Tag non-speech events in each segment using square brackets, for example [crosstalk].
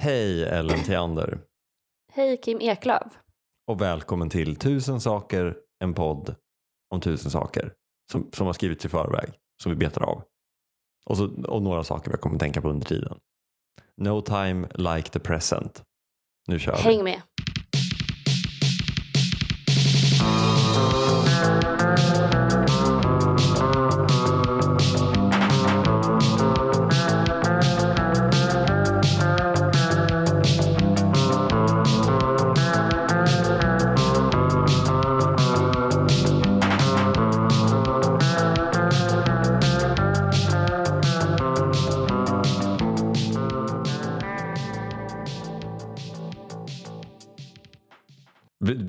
Hej Ellen Theander Hej Kim Eklöf. och välkommen till Tusen saker, en podd om tusen saker som, som har skrivits i förväg som vi betar av. Och, så, och några saker vi kommer tänka på under tiden. No time like the present. Nu kör vi. Häng med.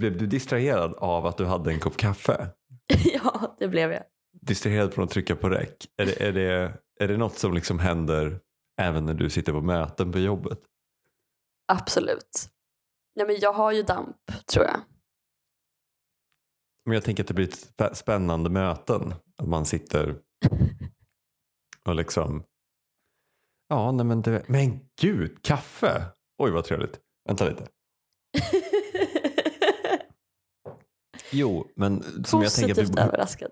Blev du distraherad av att du hade en kopp kaffe? [laughs] ja, det blev jag. Distraherad från att trycka på räck? Är det, är det, är det något som liksom händer även när du sitter på möten på jobbet? Absolut. Nej, men jag har ju damp, tror jag. Men jag tänker att det blir ett spä- spännande möten. Att man sitter [laughs] och liksom... Ja, nej men det... Men gud, kaffe! Oj, vad trevligt. Vänta lite. [laughs] Jo, men som jag tänker Positivt vi, överraskad.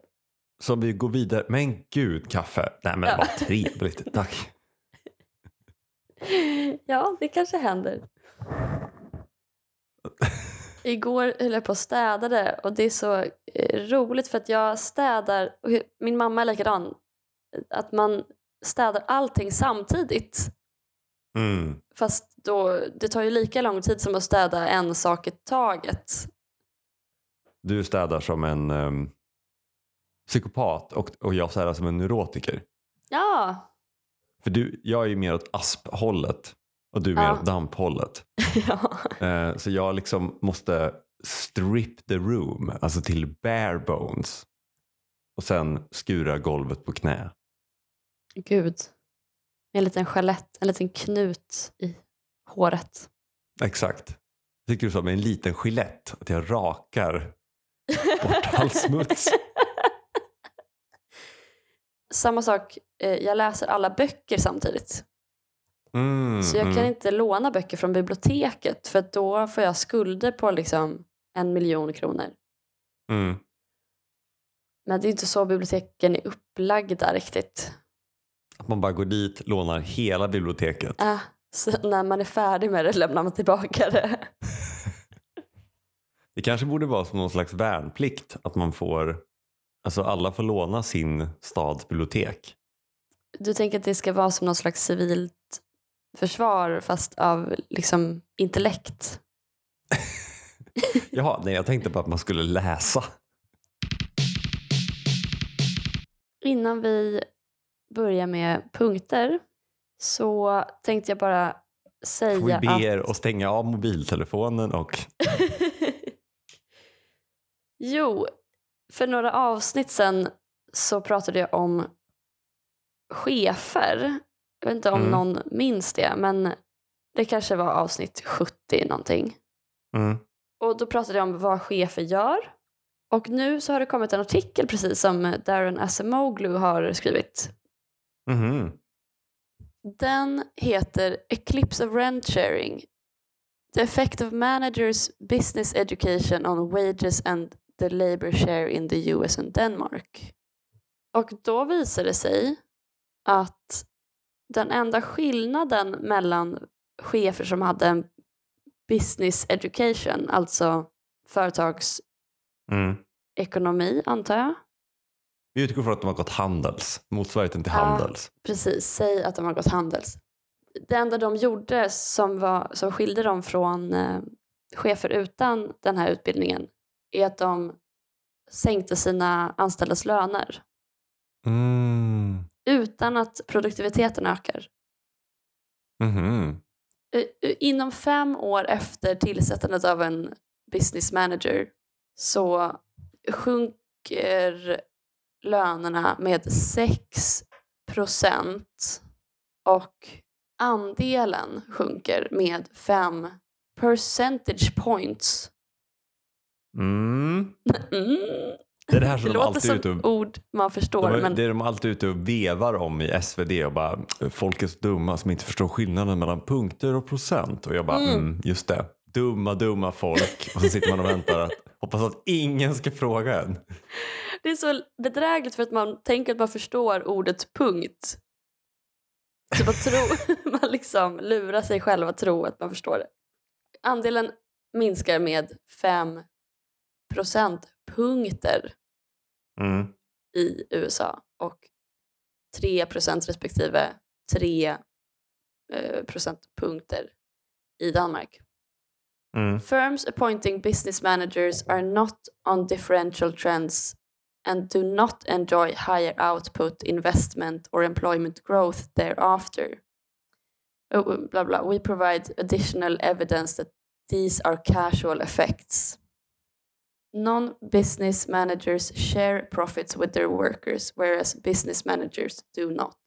som vi går vidare. Men gud, kaffe. Nej men Ja. vad trevligt. Tack. [laughs] Ja, det kanske händer. Igår höll jag på och städade och det är så eh, roligt för att jag städar, och min mamma är likadan, att man städar allting samtidigt. Mm. Fast då, det tar ju lika lång tid som att städa en sak i taget. Du städar som en um, psykopat och, och jag städar som en neurotiker. Ja, För du, jag är ju mer åt asphållet och du är mer Ja. åt damphållet. [laughs] ja. Eh, så jag liksom måste strip the room, alltså till bare bones. Och sen skura golvet på knä. Gud. Med en liten chalett, en liten knut i håret. Exakt. Tycker du så med en liten gillett att jag rakar bort all smuts. [laughs] Samma sak, eh, jag läser alla böcker samtidigt. Mm, Så jag kan mm. inte låna böcker från biblioteket för då får jag skulder på liksom en miljon kronor. Mm. Men det är inte så biblioteken är upplagda riktigt. Att man bara går dit, lånar hela biblioteket. Äh, så när man är färdig med det lämnar man tillbaka det. [laughs] Det kanske borde vara som någon slags värnplikt att man får, alltså alla får låna sin stads bibliotek. Du tänker att det ska vara som någon slags civilt försvar fast av liksom intellekt? [laughs] Jaha, nej jag tänkte på att man skulle läsa. Innan vi börjar med punkter så tänkte jag bara säga Får vi be att... er att stänga av mobiltelefonen och jo, för några avsnitt sen så pratade jag om chefer. Jag vet inte om Mm. någon minns det, men det kanske var avsnitt 70 någonting. mm. Och då pratade jag om vad chefer gör. Och nu så har det kommit en artikel precis som Darren Acemoglu har skrivit. Mhm. Den heter Eclipse of Rent Sharing. The effect of managers business education on wages and the labor share in the US and Denmark. Och då visar det sig att den enda skillnaden mellan chefer som hade en business education, alltså företagsekonomi Mm. antar jag, Vi utgår från att de har gått Handels, motsvarigheten till Ja. Handels. Precis, säg att de har gått Handels. Det enda de gjorde som, var, som skilde dem från eh, chefer utan den här utbildningen är att de sänkte sina anställdas löner Mm. utan att produktiviteten ökar. Eh, Inom fem år efter tillsättandet av en business manager så sjunker lönerna med 6 procent och andelen sjunker med 5 percentage points. Mm. Mm. Det är det här som Det de låter alltid som ute och ord man förstår. De, men Det är de alltid ute och vevar om i SvD och bara folk är så dumma som inte förstår skillnaden mellan punkter och procent. Och jag bara, Mm. mm, just det. Dumma, dumma folk. Och så sitter man och väntar att [laughs] hoppas att ingen ska fråga en. Det är så bedrägligt för att man tänker att man förstår ordet punkt. Så man, tror, [laughs] man liksom lurar sig själv att tro att man förstår det. Andelen minskar med 5 procentpunkter Mm. i USA och 3 procent respektive 3 eh, procentpunkter i Danmark. Mm. Firms appointing business managers are not on differential trends and do not enjoy higher output, investment, or employment growth thereafter. Oh, blah, blah. We provide additional evidence that these are casual effects. Non business managers share profits with their workers, whereas business managers do not.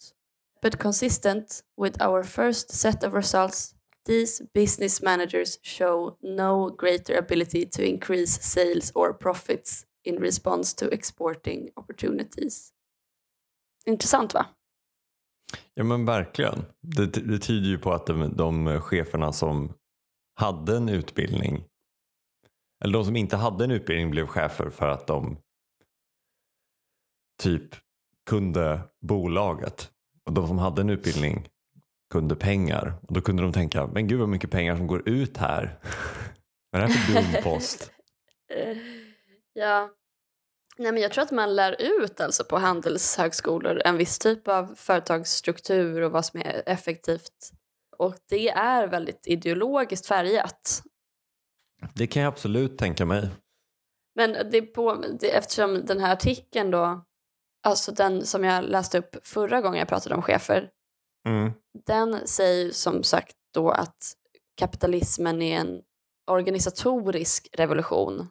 But consistent with our first set of results, these business managers show no greater ability to increase sales or profits in response to exporting opportunities. Intressant va? Ja men verkligen. Det, det tyder ju på att de, de cheferna som hade en utbildning eller de som inte hade en utbildning blev chefer för att de typ kunde bolaget. Och de som hade en utbildning kunde pengar. Och då kunde de tänka, men gud vad mycket pengar som går ut här. [laughs] Vad är det här för dum [laughs] post? Ja. Nej, men jag tror att man lär ut alltså på handelshögskolor en viss typ av företagsstruktur och vad som är effektivt. Och det är väldigt ideologiskt färgat. Det kan jag absolut tänka mig. Men det på, det, eftersom den här artikeln då, alltså den som jag läste upp förra gången jag pratade om chefer, Mm. den säger som sagt då att kapitalismen är en organisatorisk revolution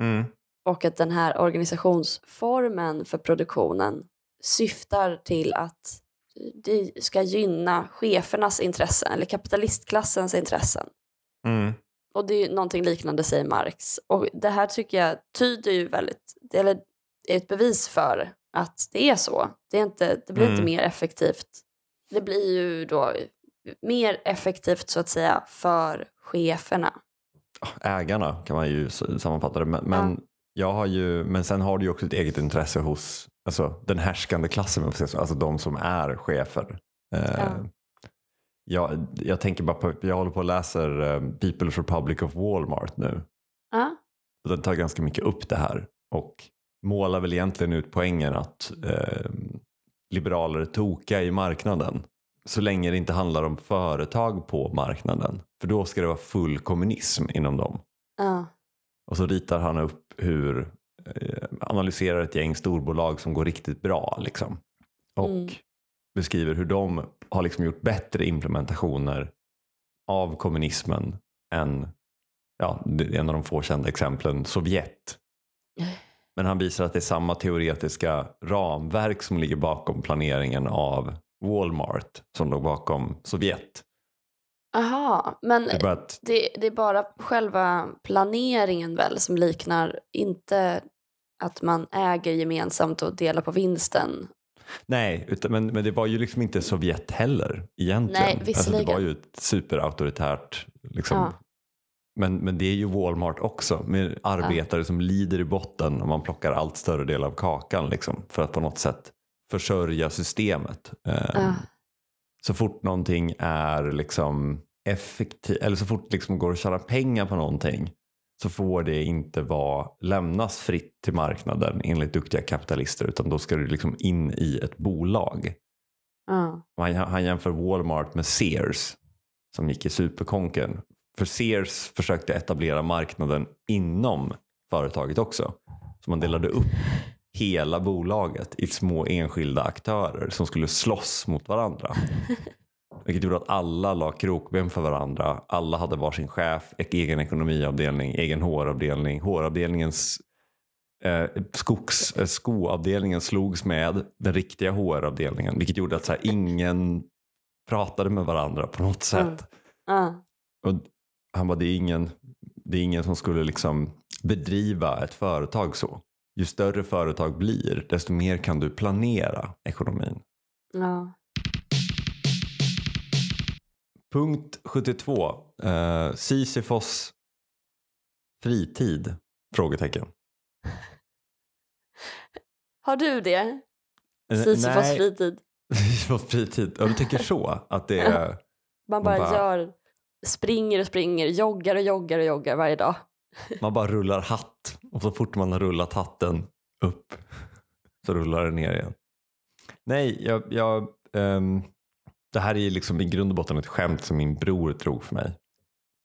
Mm. och att den här organisationsformen för produktionen syftar till att det ska gynna chefernas intressen eller kapitalistklassens intressen. Mm. Och det är någonting liknande säger Marx. Och det här tycker jag tyder ju väldigt, eller är ett bevis för att det är så. Det, är inte, det blir inte Mm. mer effektivt. Det blir ju då mer effektivt så att säga för cheferna. ägarna kan man ju sammanfatta det. Men, men, jag har ju, men sen har du ju också ett eget intresse hos alltså, den härskande klassen, alltså de som är chefer. Eh, Ja. Jag, jag tänker bara på, jag håller på och läser eh, People's Republic of Walmart nu. Ja, Och Den tar ganska mycket upp det här och målar väl egentligen ut poängen att eh, liberaler är tokiga i marknaden. Så länge det inte handlar om företag på marknaden. För då ska det vara full kommunism inom dem. ja, Och så ritar han upp hur, eh, analyserar ett gäng storbolag som går riktigt bra. Liksom. Och Mm. beskriver hur de har liksom gjort bättre implementationer av kommunismen än, ja, en av de få kända exemplen, Sovjet. Men han visar att det är samma teoretiska ramverk som ligger bakom planeringen av Walmart som låg bakom Sovjet. Aha, men Det är bara att det, det är bara själva planeringen väl som liknar, inte att man äger gemensamt och delar på vinsten. Nej, utan, men, men det var ju liksom inte Sovjet heller egentligen. Nej, alltså, det visserligen. var ju ett superauktoritärt liksom. Ja. Men, men det är ju Walmart också med arbetare som lider i botten och man plockar allt större del av kakan liksom, för att på något sätt försörja systemet. Eh, Ja. Så fort någonting är liksom effektivt, eller så fort det liksom går att tjäna pengar på någonting så får det inte vara, lämnas fritt till marknaden enligt duktiga kapitalister utan då ska det liksom in i ett bolag. Och Han, han jämför Walmart med Sears som gick i superkonken. För Sears försökte etablera marknaden inom företaget också. Så man delade upp hela bolaget i små enskilda aktörer som skulle slåss mot varandra. [laughs] Vilket gjorde att alla la krokben för varandra. Alla hade varsin chef, egen ekonomiavdelning, egen HR-avdelning. HR-avdelningens eh, skogs, eh, skoavdelningen slogs med den riktiga HR-avdelningen. Vilket gjorde att så här, ingen pratade med varandra på något sätt. Mm. Ja. Och han bara, det är ingen, det är ingen som skulle liksom bedriva ett företag så. ju större företag blir, desto mer kan du planera ekonomin. Ja. Punkt 72. Uh, Sisyfos fritid? Frågetecken. [laughs] Har du det? Eh, Sisyfos fritid. [laughs] Sisyfos fritid. Ja, du tänker så? Att det är... [laughs] Man bara, bara- gör, springer och springer, joggar och joggar och joggar varje dag. Man bara rullar hatt och så fort man har rullat hatten upp så rullar den ner igen. Nej, jag, jag, ehm, det här är liksom i grund och botten ett skämt som min bror drog för mig.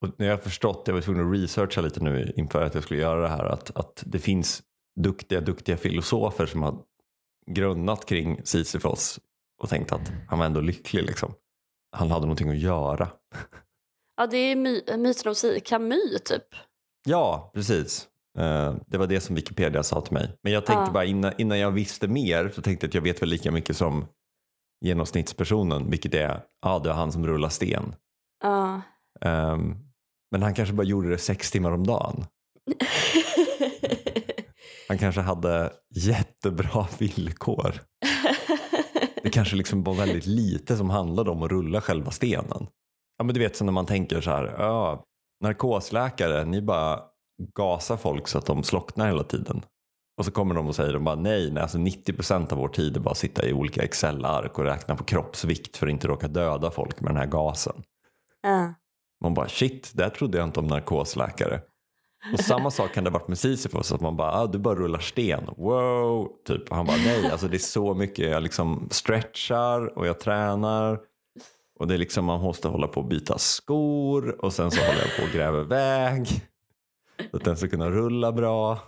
Och när jag har förstått, jag var tvungen att researcha lite nu inför att jag skulle göra det här, att, att det finns duktiga, duktiga filosofer som har grunnat kring Sisyfos och tänkt att han var ändå lycklig. Liksom. Han hade någonting att göra. Ja, det är my- myten om Si- Camus typ. Ja, precis. Eh, det var det som Wikipedia sa till mig. Men jag tänkte Ja. bara innan, innan jag visste mer så tänkte jag att jag vet väl lika mycket som genomsnittspersonen, vilket är, ja det är han som rullar sten. Ja. Ehm, men han kanske bara gjorde det sex timmar om dagen. [laughs] Han kanske hade jättebra villkor. Det kanske liksom var väldigt lite som handlade om att rulla själva stenen. Ja men du vet som när man tänker så här, ja, narkosläkare, ni bara gasar folk så att de slocknar hela tiden. Och så kommer de och säger de bara nej, nej alltså 90% av vår tid är bara att sitta i olika Excel-ark och räkna på kroppsvikt för att inte råka döda folk med den här gasen. ja. Man bara shit, det här trodde jag inte om narkosläkare. Och samma sak kan det ha varit med Sisyfos, att man bara ah, du bara rullar sten, wow, typ. Och han bara nej, alltså det är så mycket, jag liksom stretchar och jag tränar. Och det är liksom man måste hålla på att byta skor och sen så håller jag på och gräver väg. Så att den ska kunna rulla bra.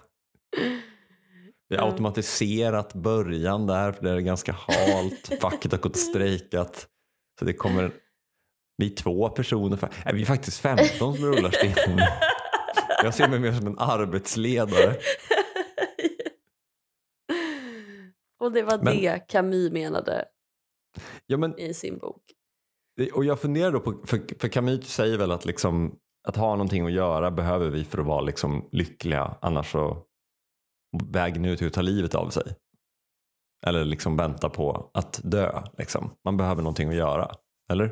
Vi har Ja. automatiserat början där för det är ganska halt. [laughs] Facket har gått och strejkat. Så det kommer, vi är två personer, nej, vi är faktiskt 15 som rullar stenen. [laughs] Jag ser mig mer som en arbetsledare. [laughs] Och det var Men- det Camus menade Ja, men, i sin bok. och jag funderar då på, för, för Camus säger väl att, liksom, att ha någonting att göra behöver vi för att vara liksom, lyckliga, annars så vägen ut är att ta livet av sig. Eller liksom vänta på att dö. Liksom. Man behöver någonting att göra, eller?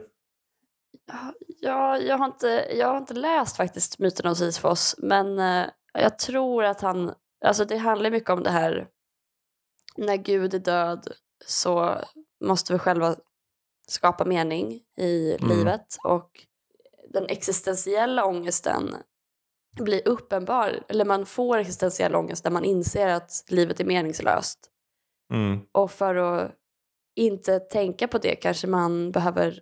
Ja, jag, har inte, jag har inte läst faktiskt myten om Sisyfos men eh, jag tror att han, alltså det handlar mycket om det här när Gud är död så måste vi själva skapa mening i Mm. livet och den existentiella ångesten blir uppenbar, eller man får existentiell ångest när man inser att livet är meningslöst. Mm. Och för att inte tänka på det kanske man behöver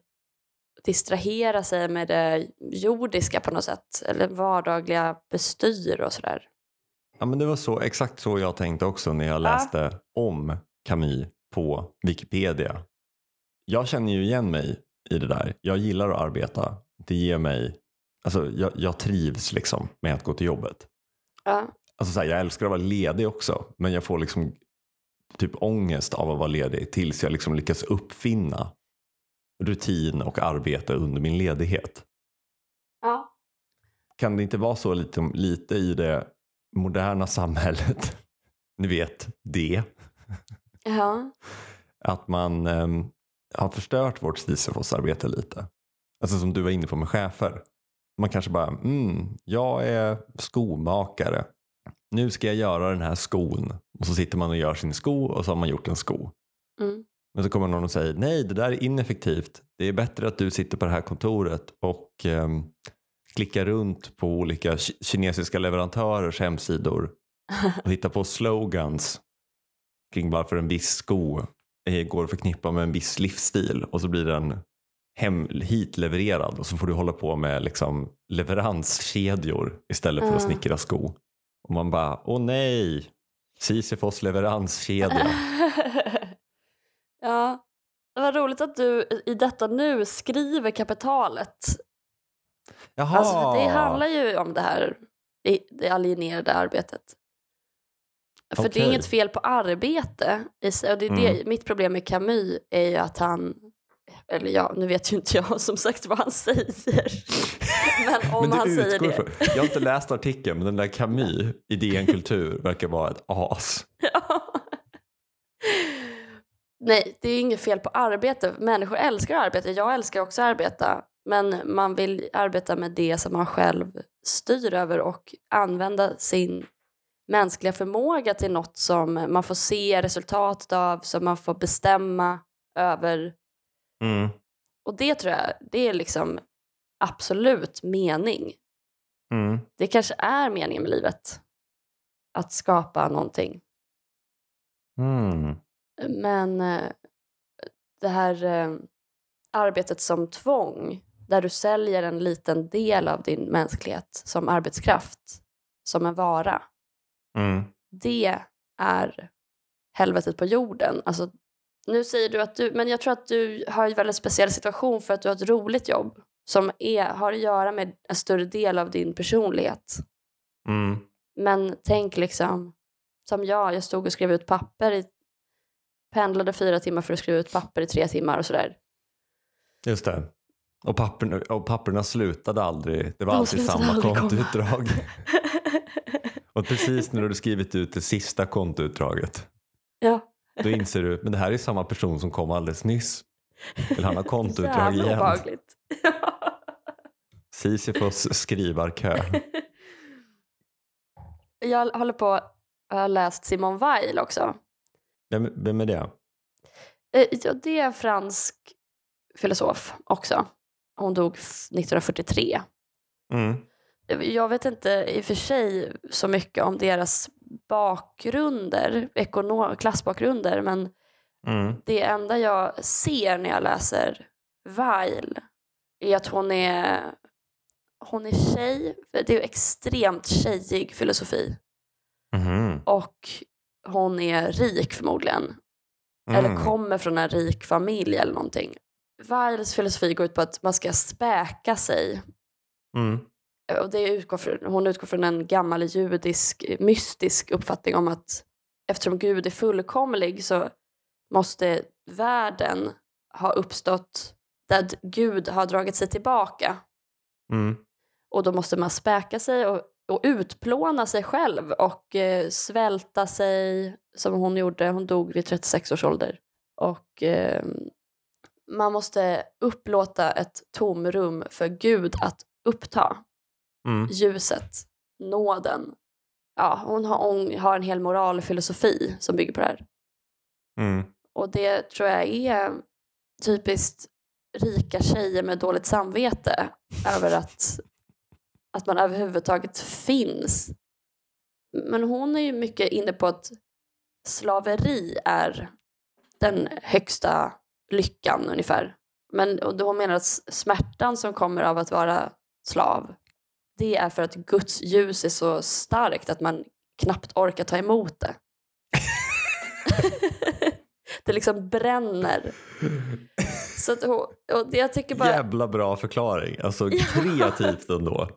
distrahera sig med det jordiska på något sätt. Eller vardagliga bestyr och sådär. Ja, men det var så, exakt så jag tänkte också när jag läste om Camus på Wikipedia. Jag känner ju igen mig i det där. Jag gillar att arbeta. Det ger mig, alltså jag, jag trivs liksom med att gå till jobbet. Ja, Alltså så här, jag älskar att vara ledig också, men jag får liksom typ ångest av att vara ledig tills jag liksom lyckas uppfinna rutin och arbete under min ledighet. ja. Kan det inte vara så lite, lite i det moderna samhället? [laughs] Ni vet, det. ja. Att man ehm, har förstört vårt Sisyfos-arbete lite. Alltså som du var inne på med chefer. Man kanske bara, mm, jag är skomakare. Nu ska jag göra den här skon. Och så sitter man och gör sin sko och så har man gjort en sko. Mm. Men så kommer någon och säger, nej det där är ineffektivt. Det är bättre att du sitter på det här kontoret och ehm, klickar runt på olika ki- kinesiska leverantörers hemsidor och hittar på slogans kring varför en viss sko eh, går att förknippa med en viss livsstil och så blir den hem, hit levererad och så får du hålla på med liksom leveranskedjor istället för att snickra sko. Och man bara, åh nej, Sisyfos leveranskedja. [laughs] ja. Det var roligt att du i- detta nu skriver kapitalet. Jaha. Alltså, det handlar ju om det här, det alienerade arbetet. För det är inget fel på arbete i sig. Och det är det, mitt problem med Camus är ju att han eller ja, nu vet ju inte jag [laughs] som sagt vad han säger. [laughs] Men om Men han säger det. För, jag har inte läst artikeln men den där Camus i DN Kultur verkar vara ett as. [laughs] Ja. Nej, det är inget fel på arbete. Människor älskar att arbeta. Jag älskar också att arbeta. Men man vill arbeta med det som man själv styr över och använda sin mänskliga förmåga till något som man får se resultatet av, som man får bestämma över. Mm. Och det tror jag, det är liksom absolut mening. Mm. Det kanske är meningen med livet. Att skapa någonting. Mm. Men eh, det här eh, arbetet som tvång, där du säljer en liten del av din mänsklighet som arbetskraft, som en vara, Mm. det är helvetet på jorden. Alltså, nu säger du att du, men jag tror att du har en väldigt speciell situation för att du har ett roligt jobb som är, har att göra med en större del av din personlighet. Mm. Men tänk liksom, som jag, jag stod och skrev ut papper, i, pendlade fyra timmar för att skriva ut papper i tre timmar och sådär. Just det. Och papperna, och papperna slutade aldrig. Det var De alltid samma kontoutdrag. [laughs] och precis när du skrivit ut det sista kontoutdraget ja. Då inser du men det här är samma person som kom alldeles nyss. Vill han ha kontoutdrag igen? obehagligt. [laughs] Sisyfos skrivarkö. [laughs] jag håller på, jag har läst Simone Weil också. Vem, vem är det? Eh, Ja, det är en fransk filosof också. Hon dog f- 1943. Mm. Jag vet inte i och för sig så mycket om deras bakgrunder, ekonom- klassbakgrunder, men Mm. det enda jag ser när jag läser Weil är att hon är, hon är tjej. Det är extremt tjejig filosofi. Mhm. Och hon är rik förmodligen. Eller Mm. kommer från en rik familj eller någonting. Weils filosofi går ut på att man ska späka sig. Mm. Och det utgår från, hon utgår från en gammal judisk mystisk uppfattning om att eftersom Gud är fullkomlig så måste världen ha uppstått där Gud har dragit sig tillbaka. Mm. Och då måste man späka sig och, och utplåna sig själv och eh, svälta sig som hon gjorde. Hon dog vid 36 års ålder. Och eh, man måste upplåta ett tomrum för Gud att uppta. Mm. Ljuset, nåden. Ja, hon har, hon har en hel moralfilosofi som bygger på det här. Mm. Och det tror jag är typiskt rika tjejer med dåligt samvete över att, att man överhuvudtaget finns. Men hon är ju mycket inne på att slaveri är den högsta lyckan ungefär. Men hon menar att smärtan som kommer av att vara slav det är för att Guds ljus är så starkt att man knappt orkar ta emot det. [laughs] det liksom bränner. Så att och jag tycker bara... Jävla bra förklaring. Alltså kreativt ändå.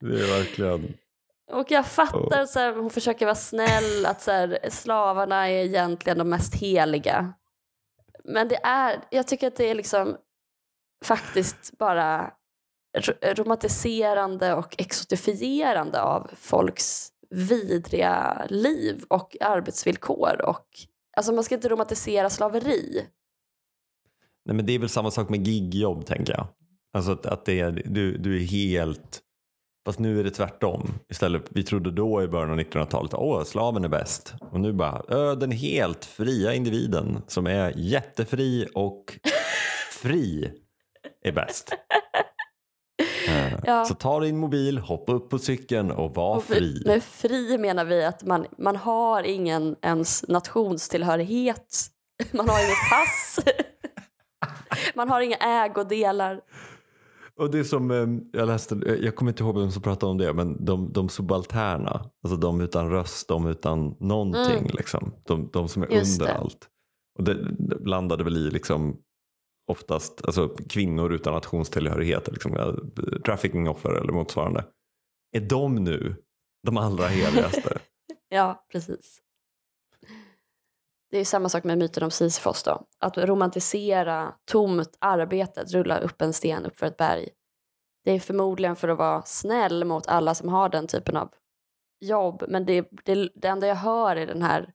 Det är verkligen... Och jag fattar, så här, hon försöker vara snäll, att så här, slavarna är egentligen de mest heliga. Men det är, jag tycker att det är liksom faktiskt bara romantiserande och exotifierande av folks vidriga liv och arbetsvillkor. Och, alltså man ska inte romantisera slaveri. Nej, men det är väl samma sak med gigjobb tänker jag. Alltså att, att det är, du, du är helt... Fast nu är det tvärtom. Istället, vi trodde då i början av 1900-talet att slaven är bäst. Och nu bara ö, den helt fria individen som är jättefri och fri är bäst. [laughs] Ja. Så ta din mobil, hoppa upp på cykeln och var Och fri. med fri menar vi att man, man har ingen ens nationstillhörighet. [laughs] Man har inget pass. [laughs] Man har inga ägodelar. Och det som, eh, jag läste, eh, jag kommer inte ihåg vem som pratade om det, men de, de subalterna, alltså de utan röst, de utan någonting, Mm. liksom. de, de som är Just under det. allt. Och det, det landade väl i liksom oftast alltså, kvinnor utan nationstillhörighet, liksom, eh, trafficking-offer eller motsvarande. Är de nu de allra heligaste? [laughs] Ja, precis. det är samma sak med myten om Sisyfos då. Att romantisera tomt arbete, att rulla upp en sten upp för ett berg. Det är förmodligen för att vara snäll mot alla som har den typen av jobb. Men det, det, det enda jag hör är den här,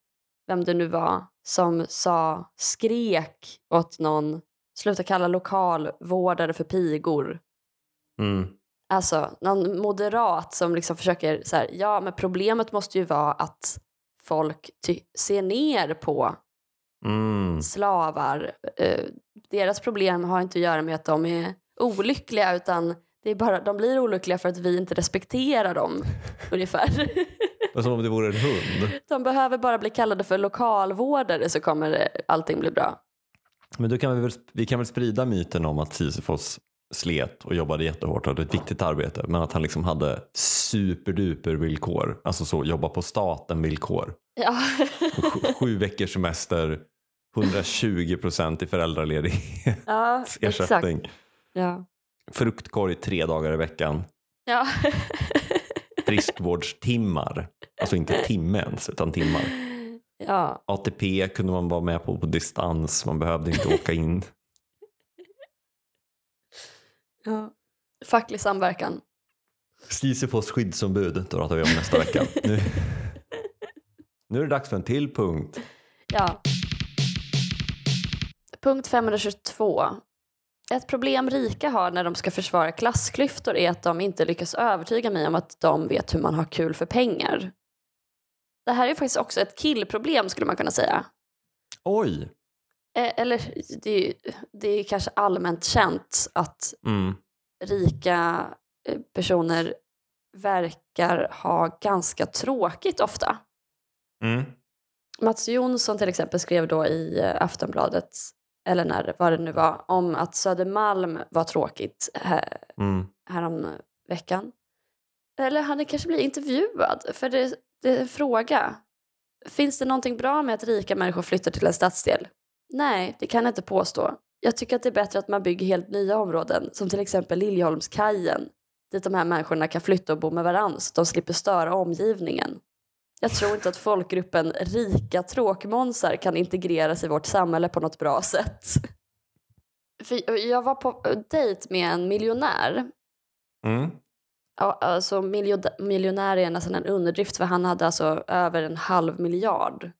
vem det nu var, som sa, skrek åt någon, sluta kalla lokalvårdare för pigor. Mm. Alltså någon moderat som liksom försöker så här, ja men problemet måste ju vara att folk ser ner på Mm. slavar. Eh, deras problem har inte att göra med att de är olyckliga utan det är bara, de blir olyckliga för att vi inte respekterar dem [laughs] ungefär. Som om det vore en hund. De behöver bara bli kallade för lokalvårdare så kommer det- allting bli bra. Men då kan vi, väl, vi kan väl sprida myten om att Sisyfos slet och jobbade jättehårt och hade ett viktigt arbete men att han liksom hade superduper villkor. Alltså så jobba på staten villkor. Ja. Sju, sju veckors semester, 120 procent i föräldraledighet, ja, exakt. Ja. Fruktkorg tre dagar i veckan. Ja. Friskvårdstimmar. Alltså inte timme ens utan timmar. Ja. ATP kunde man vara med på på distans. Man behövde inte åka in. [laughs] ja. Facklig samverkan. Sisyfos skyddsombud då pratar vi om nästa vecka. Nu, [laughs] nu är det dags för en till punkt. Ja. Punkt 522. Ett problem rika har när de ska försvara klassklyftor är att de inte lyckas övertyga mig om att de vet hur man har kul för pengar. Det här är faktiskt också ett killproblem skulle man kunna säga. Oj! Eh, Eller det är, ju- det är kanske allmänt känt att Mm. rika eh, personer verkar ha ganska tråkigt ofta. Mm. Mats Jonsson till exempel skrev då i eh, Aftonbladet, eller när vad det nu var, om att Södermalm var tråkigt här, Mm. härom veckan. Eller han kanske blir intervjuad, för det, det är en fråga. Finns det någonting bra med att rika människor flyttar till en stadsdel? Nej, det kan jag inte påstå. Jag tycker att det är bättre att man bygger helt nya områden, som till exempel Liljeholmskajen, dit de här människorna kan flytta och bo med varandra så att de slipper störa omgivningen. Jag tror inte att folkgruppen rika tråkmånsar kan integreras i vårt samhälle på något bra sätt. För jag var på dejt med en miljonär. Mm. Ja, alltså miljo- miljonär är nästan en underdrift för han hade alltså över en halv miljard.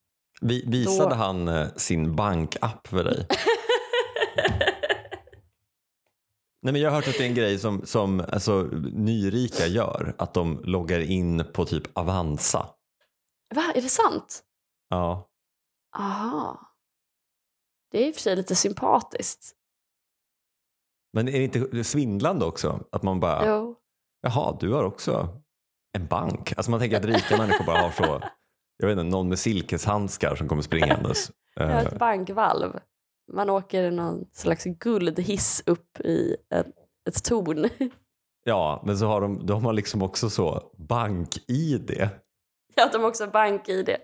Vi, visade Då- han eh, sin bankapp för dig? [laughs] Nej, men jag har hört att det är en grej som, som alltså, nyrika gör. Att de loggar in på typ Avanza. Va, är det sant? Ja. Aha. Det är i och för sig lite sympatiskt. Men är det inte svindlande också? Att man bara, Jo. Jaha, du har också en bank. Alltså man tänker att rika [laughs] människor bara har så, jag vet inte, någon med silkeshandskar som kommer springandes. [laughs] Jag har Eh, ett bankvalv. Man åker i någon slags guldhiss upp i ett, ett torn. [laughs] Ja, men så har de, då har liksom också så bank-id. Ja, de också har bank-id.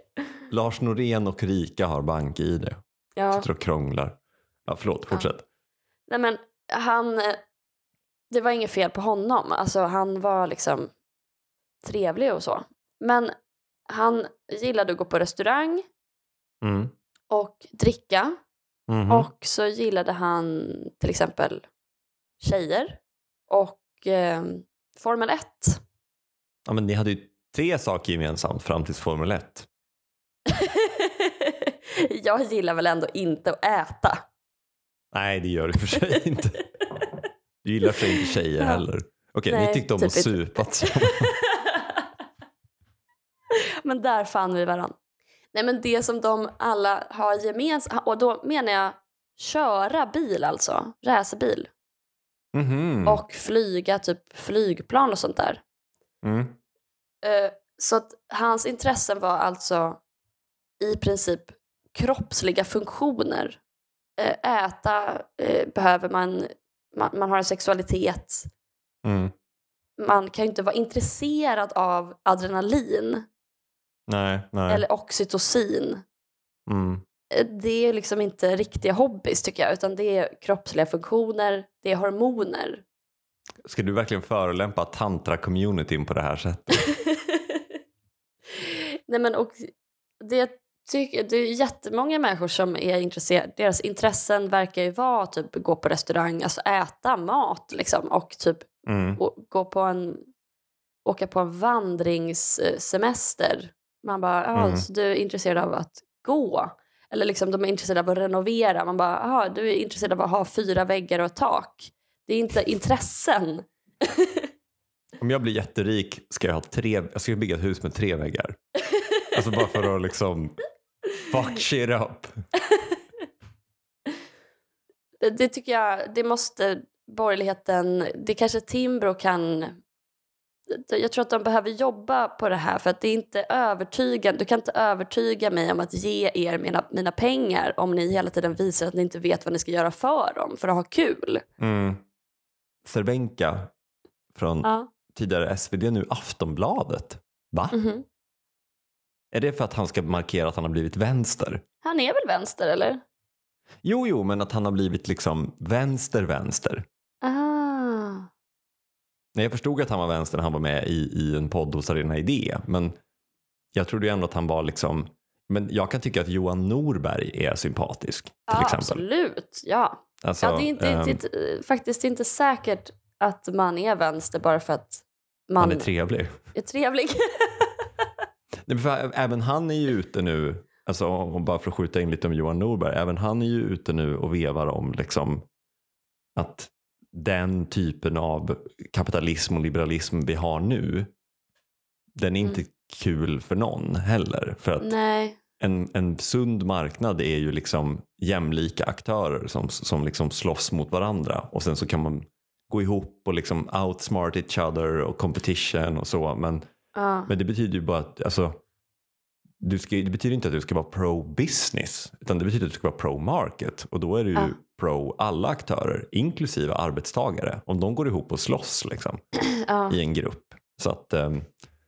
Lars Norén och Rika har bank-id. Ja. Sitter och krånglar. Ja, förlåt, fortsätt. Nej men han, eh, det var inget fel på honom. Alltså han var liksom trevlig och så. Men han gillade att gå på restaurang Mm. och dricka. Mhm. Och så gillade han till exempel tjejer och eh, Formel 1. Ja, men ni hade ju tre saker gemensamt fram till Formel 1. [laughs] Jag gillar väl ändå inte att äta. Nej, det gör du för sig [laughs] inte. Du gillar för inte tjejer Ja. heller. Okej, Nej, ni tyckte om typ att supa [laughs] men där fann vi varandra. Nej men det som de alla har gemensamt, och då menar jag köra bil alltså, racerbil. Mhm. Och flyga typ flygplan och sånt där. Mm. Eh, Så att hans intressen var alltså i princip kroppsliga funktioner. Eh, Äta eh, behöver man, man, man har en sexualitet. Mm. Man kan ju inte vara intresserad av adrenalin Nej, nej. eller oxytocin. Mm. Eh, Det är liksom inte riktiga hobbys tycker jag, utan det är kroppsliga funktioner, det är hormoner. Ska du verkligen förolämpa tantra-communityn på det här sättet? [laughs] Nej men och det tycker, det är jättemånga människor som är intresserade. Deras intressen verkar ju vara typ gå på restaurang, alltså äta mat liksom och typ Mm. å- gå på en, åka på en vandringssemester. Man bara, ja, Mm. så du är intresserad av att gå. Eller liksom de är intresserade av att renovera. Man bara, ja, du är intresserad av att ha fyra väggar och ett tak. Det är inte intressen. [laughs] Om jag blir jätterik ska jag, ha tre, jag ska bygga ett hus med tre väggar. Alltså bara för att liksom fuck shit up. [laughs] Det, det tycker jag, det måste borgerligheten, det kanske Timbro kan jag tror att de behöver jobba på det här för att det är inte övertygande. Du kan inte övertyga mig om att ge er mina, mina pengar om ni hela tiden visar att ni inte vet vad ni ska göra för dem för att ha kul. Mm. Från Ja. tidigare SvD, nu Aftonbladet. Va? Mhm. Är det för att han ska markera att han har blivit vänster? Han är väl vänster eller? Jo, jo, men att han har blivit liksom vänster-vänster. Ah. Nej, jag förstod att han var vänster när han var med i, i en podd hos Arena Idé, men jag trodde ju ändå att han var liksom men jag kan tycka att Johan Norberg är sympatisk till Ja, exempel. absolut. Ja. Alltså, ja, det är inte, ehm, inte, faktiskt inte säkert att man är vänster bara för att man, han är trevlig. är trevlig. [laughs] För Även han är ju ute nu, alltså, om bara för att skjuta in lite om Johan Norberg, även han är ju ute nu och vevar om liksom, att den typen av kapitalism och liberalism vi har nu, den är inte Mm. kul för någon heller. För att Nej. en, en sund marknad är ju liksom jämlika aktörer som, som liksom slåss mot varandra och sen så kan man gå ihop och liksom outsmart each other och competition och så. Men Ja. men det betyder ju bara att alltså, du ska, det betyder inte att du ska vara pro-business utan det betyder att du ska vara pro-market och då är du ju Ja. pro alla aktörer inklusive arbetstagare om de går ihop och slåss liksom, [clears throat] Ja. i en grupp. Så att, ehm,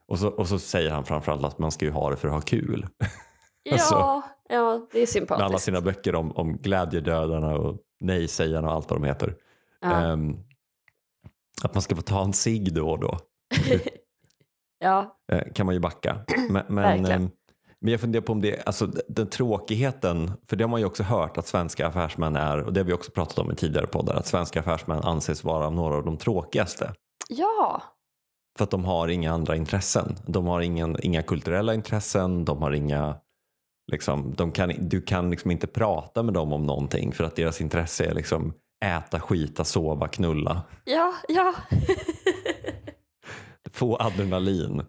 och, så, och så säger han framförallt att man ska ju ha det för att ha kul [laughs] Alltså, ja, ja, det är med sympatiskt. alla sina böcker om, om glädjedödarna och nej-sägarna och allt vad de heter. ja. Ehm, att man ska få ta en cigg då och då. [laughs] ja. eh, kan man ju backa. Men, men, Verkligen. eh, men jag funderar på om det, alltså den tråkigheten, för det har man ju också hört att svenska affärsmän är, och det har vi också pratat om i tidigare poddar, att svenska affärsmän anses vara några av de tråkigaste. ja. För att de har inga andra intressen. De har ingen, inga kulturella intressen, de har inga Liksom, de kan, du kan liksom inte prata med dem om någonting för att deras intresse är liksom äta, skita, sova, knulla, Ja, ja. [laughs] få adrenalin.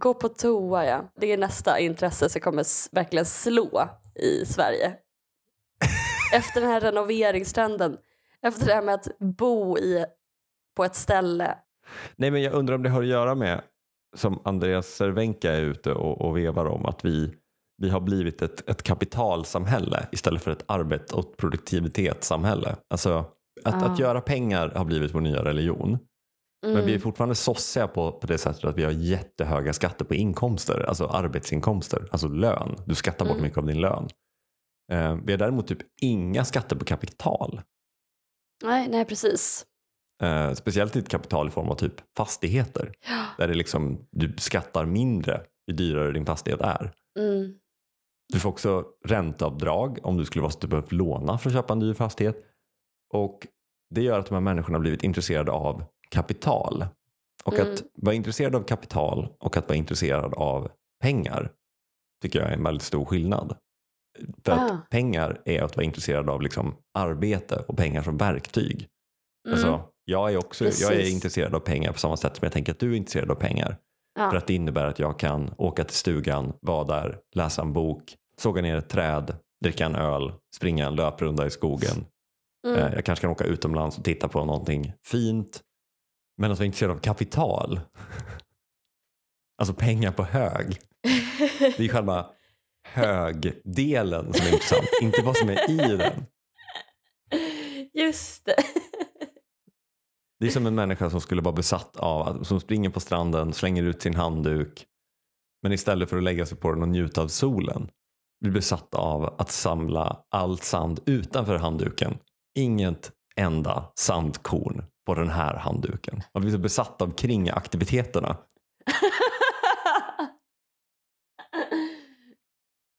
Gå på toa, ja. Det är nästa intresse som kommer verkligen slå i Sverige. [laughs] Efter den här renoveringstrenden. Efter det här med att bo i, på ett ställe. Nej, men jag undrar om det har att göra med, som Andreas Cervenka är ute och, och vevar om, att vi, vi har blivit ett, ett kapitalsamhälle istället för ett arbets och produktivitetssamhälle. Alltså, att, Ah. att göra pengar har blivit vår nya religion. Mm. Men vi är fortfarande sossiga på, på det sättet att vi har jättehöga skatter på inkomster, alltså arbetsinkomster, alltså lön. Du skattar bort Mm. mycket av din lön. Eh, vi har däremot typ inga skatter på kapital. Nej, nej, precis. Eh, speciellt ditt kapital i form av typ fastigheter. Ja. Där det liksom, du skattar mindre ju dyrare din fastighet är. Mm. Du får också ränteavdrag om du skulle vara så att du behövt låna för att köpa en dyr fastighet. Och det gör att de här människorna har blivit intresserade av kapital. Och Mm. att vara intresserad av kapital och att vara intresserad av pengar tycker jag är en väldigt stor skillnad. För Ah. att pengar är att vara intresserad av liksom arbete och pengar som verktyg. Mm. Alltså, jag är också jag är intresserad av pengar på samma sätt som jag tänker att du är intresserad av pengar. ja. För att det innebär att jag kan åka till stugan, vara där, läsa en bok, såga ner ett träd, dricka en öl, springa en löprunda i skogen. Mm. Eh, Jag kanske kan åka utomlands och titta på någonting fint. Men att vara intresserad av kapital, alltså pengar på hög, det är själva högdelen som är intressant, inte vad som är i den. Just det. Det är som en människa som skulle vara besatt av, att- som springer på stranden, slänger ut sin handduk, men istället för att lägga sig på den och njuta av solen, blir besatt av att samla allt sand utanför handduken. Inget enda sandkorn på den här handduken. Man blir så besatt av kringaktiviteterna. [laughs]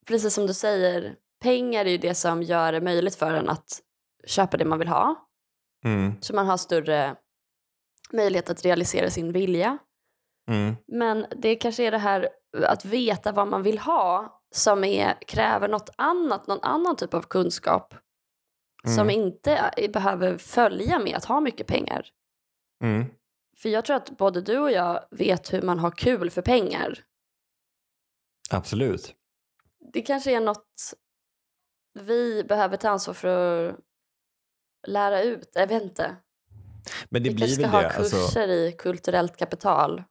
Precis som du säger, pengar är ju det som gör det möjligt för en att köpa det man vill ha. Mm. Så man har större möjlighet att realisera sin vilja. Mm. Men det kanske är det här att veta vad man vill ha som är, kräver något annat, någon annan typ av kunskap som Mm. inte är- behöver följa med att ha mycket pengar. Mm. För jag tror att både du och jag vet hur man har kul för pengar. Absolut. Det kanske är något vi behöver ta ansvar för att lära ut. Jag vet inte. Men det vi blir kanske ska väl ha det. kurser Alltså, i kulturellt kapital.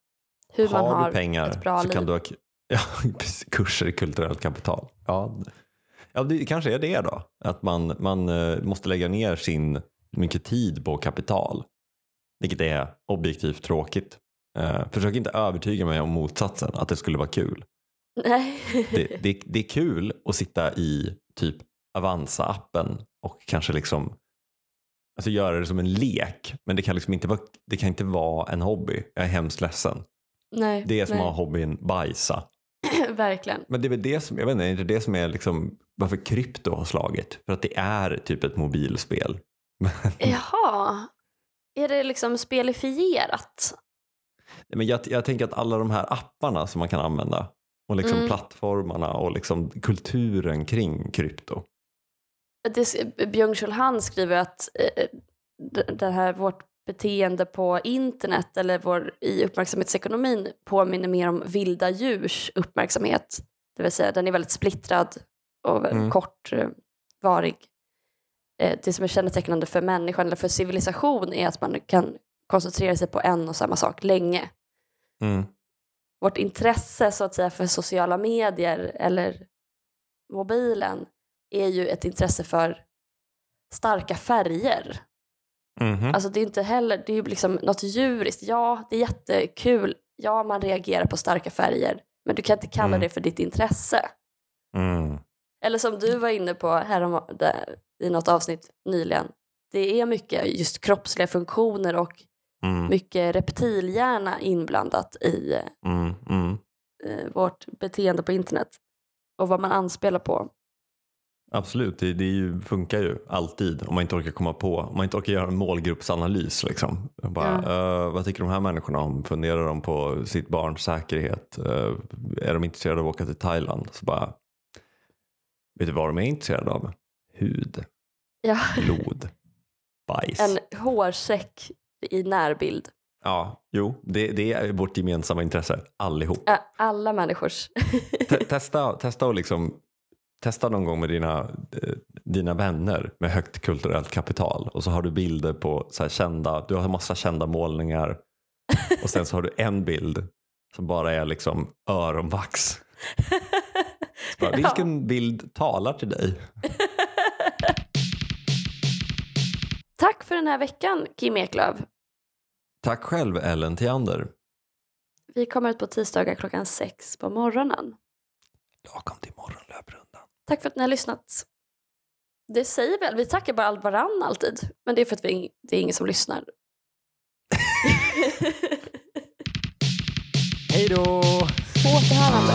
Hur man har har du pengar ett bra så liv. kan du ha [laughs] ja, kurser i kulturellt kapital. Ja, ja det kanske är det då. Att man, man eh, måste lägga ner sin mycket tid på kapital. Vilket är objektivt tråkigt. Eh, försök inte övertyga mig om motsatsen, att det skulle vara kul. Nej. Det, det, det är kul att sitta i typ Avanza-appen och kanske liksom alltså göra det som en lek. Men det kan, liksom inte vara, det kan inte vara en hobby. Jag är hemskt ledsen. nej, Det är som nej. att ha hobbyn bajsa. [clears throat] Verkligen. Men det är väl det som, jag vet inte, är det det som är liksom varför krypto har slagit? För att det är typ ett mobilspel. [laughs] Jaha. Är det liksom spelifierat? Nej, Men jag, jag tänker att alla de här apparna som man kan använda och liksom Mm. plattformarna och liksom kulturen kring krypto. Det, Byung-Chul Han skriver att eh, det det här vårt beteende på internet eller vår, i uppmärksamhetsekonomin påminner mer om vilda djurs uppmärksamhet. Det vill säga den är väldigt splittrad och Mm. kortvarig. Eh, det som är kännetecknande för människan eller för civilisation är att man kan koncentrera sig på en och samma sak länge. Mm. Vårt intresse så att säga för sociala medier eller mobilen är ju ett intresse för starka färger. Mhm. Alltså det är inte heller, det är ju liksom något djuriskt. Ja, det är jättekul. Ja, man reagerar på starka färger. Men du kan inte kalla Mm. det för ditt intresse. Mm. Eller som du var inne på härom, där, i något avsnitt nyligen. Det är mycket just kroppsliga funktioner och Mm. mycket reptilhjärna inblandat i Mm. Mm. eh, vårt beteende på internet. Och vad man anspelar på. Absolut, det, det ju, funkar ju alltid om man inte orkar komma på, om man inte orkar göra en målgruppsanalys. Liksom. Bara, eh, vad tycker de här människorna om? Funderar de på sitt barns säkerhet? Eh, är de intresserade av att åka till Thailand? Så bara, vet du vad de är intresserade av? Hud, Ja, blod, bajs. en hårsäck i närbild. Ja, jo, det, det är vårt gemensamma intresse, allihop. Ä- Alla människors. [laughs] Te- testa, testa och liksom Testa någon gång med dina, eh, dina vänner med högt kulturellt kapital och så har du bilder på så kända, du har massa kända målningar och sen så har du en bild som bara är liksom öronvax. [laughs] Bara, vilken bild talar till dig? Tack för den här veckan, Kim Eklöf. Tack själv Ellen Theander. Vi kommer ut på tisdagar klockan sex på morgonen. Lagom till morgonlöprundan. Tack för att ni har lyssnat. Det säger väl, vi tackar bara varann alltid. Men det är för att vi, det är ingen som lyssnar. [laughs] Hej då! På återhörande.